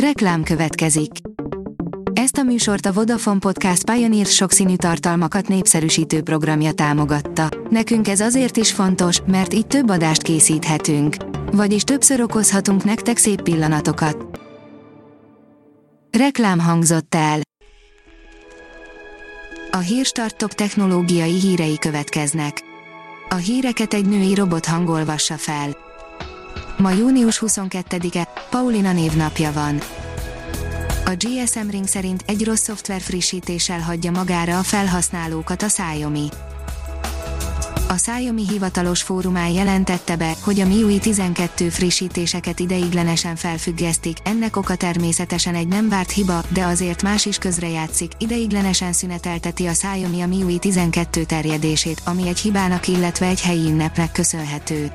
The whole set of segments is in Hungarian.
Reklám következik. Ezt a műsort a Vodafone Podcast Pioneer sokszínű tartalmakat népszerűsítő programja támogatta. Nekünk ez azért is fontos, mert így több adást készíthetünk. Vagyis többször okozhatunk nektek szép pillanatokat. Reklám hangzott el. A Hírstart technológiai hírei következnek. A híreket egy női robot hangolvassa fel. Ma június 22-e, Paulina névnapja van. A GSM Ring szerint egy rossz szoftver frissítéssel hagyja magára a felhasználókat a Xiaomi. A Xiaomi hivatalos fórumán jelentette be, hogy a MIUI 12 frissítéseket ideiglenesen felfüggesztik, ennek oka természetesen egy nem várt hiba, de azért más is közrejátszik, ideiglenesen szünetelteti a Xiaomi a MIUI 12 terjedését, ami egy hibának illetve egy helyi ünnepnek köszönhető.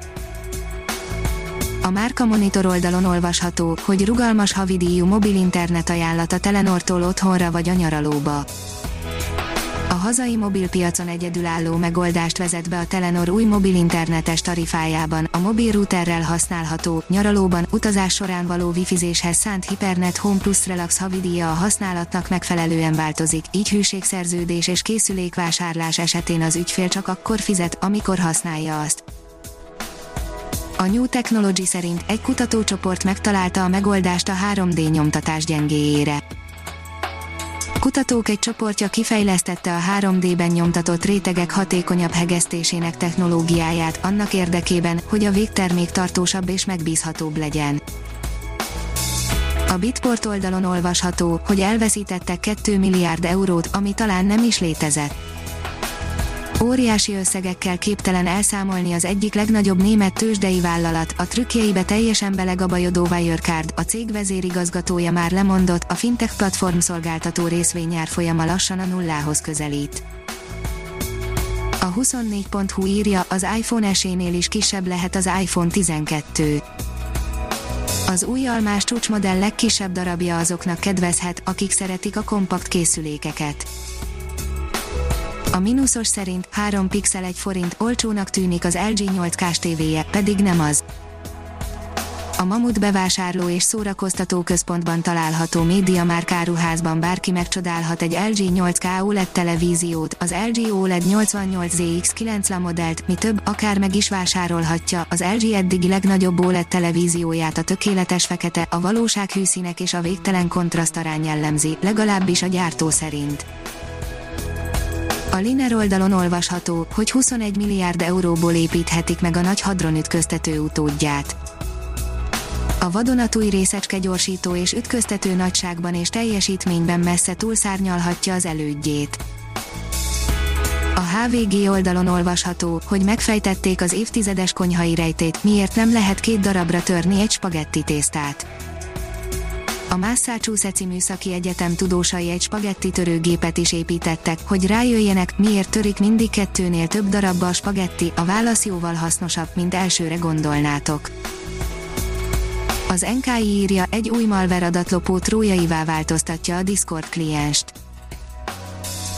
A Márka Monitor oldalon olvasható, hogy rugalmas havidíjú mobil internet ajánlat a Telenortól otthonra vagy a nyaralóba. A hazai mobilpiacon egyedülálló megoldást vezet be a Telenor új mobil internetes tarifájában, a mobil routerrel használható, nyaralóban, utazás során való wifizéshez szánt Hypernet Home Plus Relax havidíja a használatnak megfelelően változik, így hűségszerződés és készülékvásárlás esetén az ügyfél csak akkor fizet, amikor használja azt. A New Technology szerint egy kutatócsoport megtalálta a megoldást a 3D nyomtatás gyengéjére. Kutatók egy csoportja kifejlesztette a 3D-ben nyomtatott rétegek hatékonyabb hegesztésének technológiáját annak érdekében, hogy a végtermék tartósabb és megbízhatóbb legyen. A Bitport oldalon olvasható, hogy elveszítettek 2 milliárd eurót, ami talán nem is létezett Óriási összegekkel képtelen elszámolni az egyik legnagyobb német tőzsdei vállalat, a trükkjeibe teljesen belegabajodó Wirecard, a cég vezérigazgatója már lemondott, a fintech platform szolgáltató részvényár folyama lassan a nullához közelít. A 24.hu írja, az iPhone esénél is kisebb lehet az iPhone 12. Az új almás csúcsmodell legkisebb darabja azoknak kedvezhet, akik szeretik a kompakt készülékeket. A mínuszos szerint 3 pixel 1 forint olcsónak tűnik az LG 8K tévéje, pedig nem az. A Mamut bevásárló és szórakoztató központban található média áruházban bárki megcsodálhat egy LG 8K OLED televíziót, az LG OLED 88ZX9 La modellt, mi több, akár meg is vásárolhatja, az LG eddigi legnagyobb OLED televízióját a tökéletes fekete, a valóság hűszínek és a végtelen kontraszt arány jellemzi, legalábbis a gyártó szerint. A Liner oldalon olvasható, hogy 21 milliárd euróból építhetik meg a nagy hadronütköztető utódját. A vadonatúj részecske gyorsító és ütköztető nagyságban és teljesítményben messze túlszárnyalhatja az elődjét. A HVG oldalon olvasható, hogy megfejtették az évtizedes konyhai rejtét, miért nem lehet két darabra törni egy spagetti tésztát a Massachusetts Műszaki Egyetem tudósai egy spagetti törőgépet is építettek, hogy rájöjjenek, miért törik mindig kettőnél több darabba a spagetti, a válasz jóval hasznosabb, mint elsőre gondolnátok. Az NKI írja, egy új malware adatlopó trójaivá változtatja a Discord klienst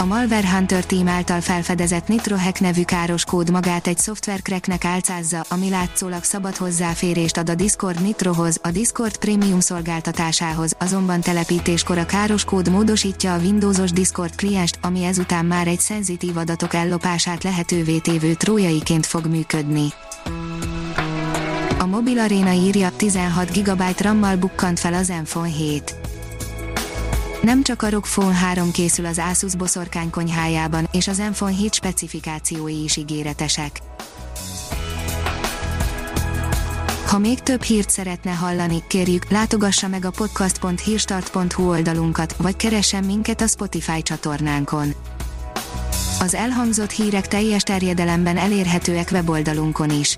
a Malware Hunter Team által felfedezett NitroHack nevű káros kód magát egy szoftverkreknek álcázza, ami látszólag szabad hozzáférést ad a Discord Nitrohoz, a Discord Premium szolgáltatásához, azonban telepítéskor a káros kód módosítja a Windowsos Discord klienst, ami ezután már egy szenzitív adatok ellopását lehetővé tévő trójaiként fog működni. A Mobil Arena írja, 16 GB RAM-mal bukkant fel az Zenfone 7 nem csak a ROG Phone 3 készül az Asus boszorkány konyhájában, és az Zenfone 7 specifikációi is ígéretesek. Ha még több hírt szeretne hallani, kérjük, látogassa meg a podcast.hírstart.hu oldalunkat, vagy keressen minket a Spotify csatornánkon. Az elhangzott hírek teljes terjedelemben elérhetőek weboldalunkon is.